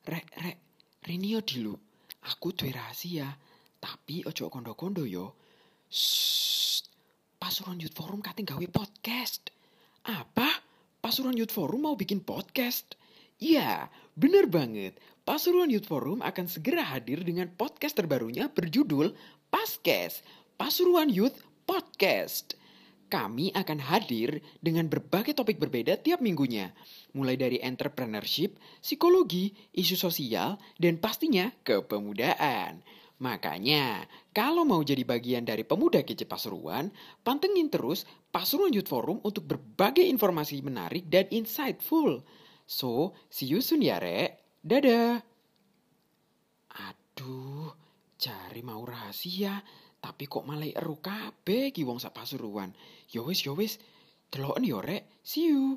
Rek, rek, Rini yo dilu. Aku duwe rahasia, tapi ojo kondo-kondo yo. Pasuruan Youth Forum kate gawe podcast. Apa? Pasuruan Youth Forum mau bikin podcast? Iya, bener banget. Pasuruan Youth Forum akan segera hadir dengan podcast terbarunya berjudul Paskes, Pasuruan Youth Podcast. Kami akan hadir dengan berbagai topik berbeda tiap minggunya, mulai dari entrepreneurship, psikologi, isu sosial, dan pastinya kepemudaan. Makanya, kalau mau jadi bagian dari pemuda kece Pasuruan, pantengin terus Pasuruan Youth Forum untuk berbagai informasi menarik dan insightful. So, see you soon ya, Rek. Dadah. Aduh, cari mau rahasia, tapi kok malah eru kabeh ki wong sak Pasuruan. Yo wis yo wis, deloken yo, Rek. See you.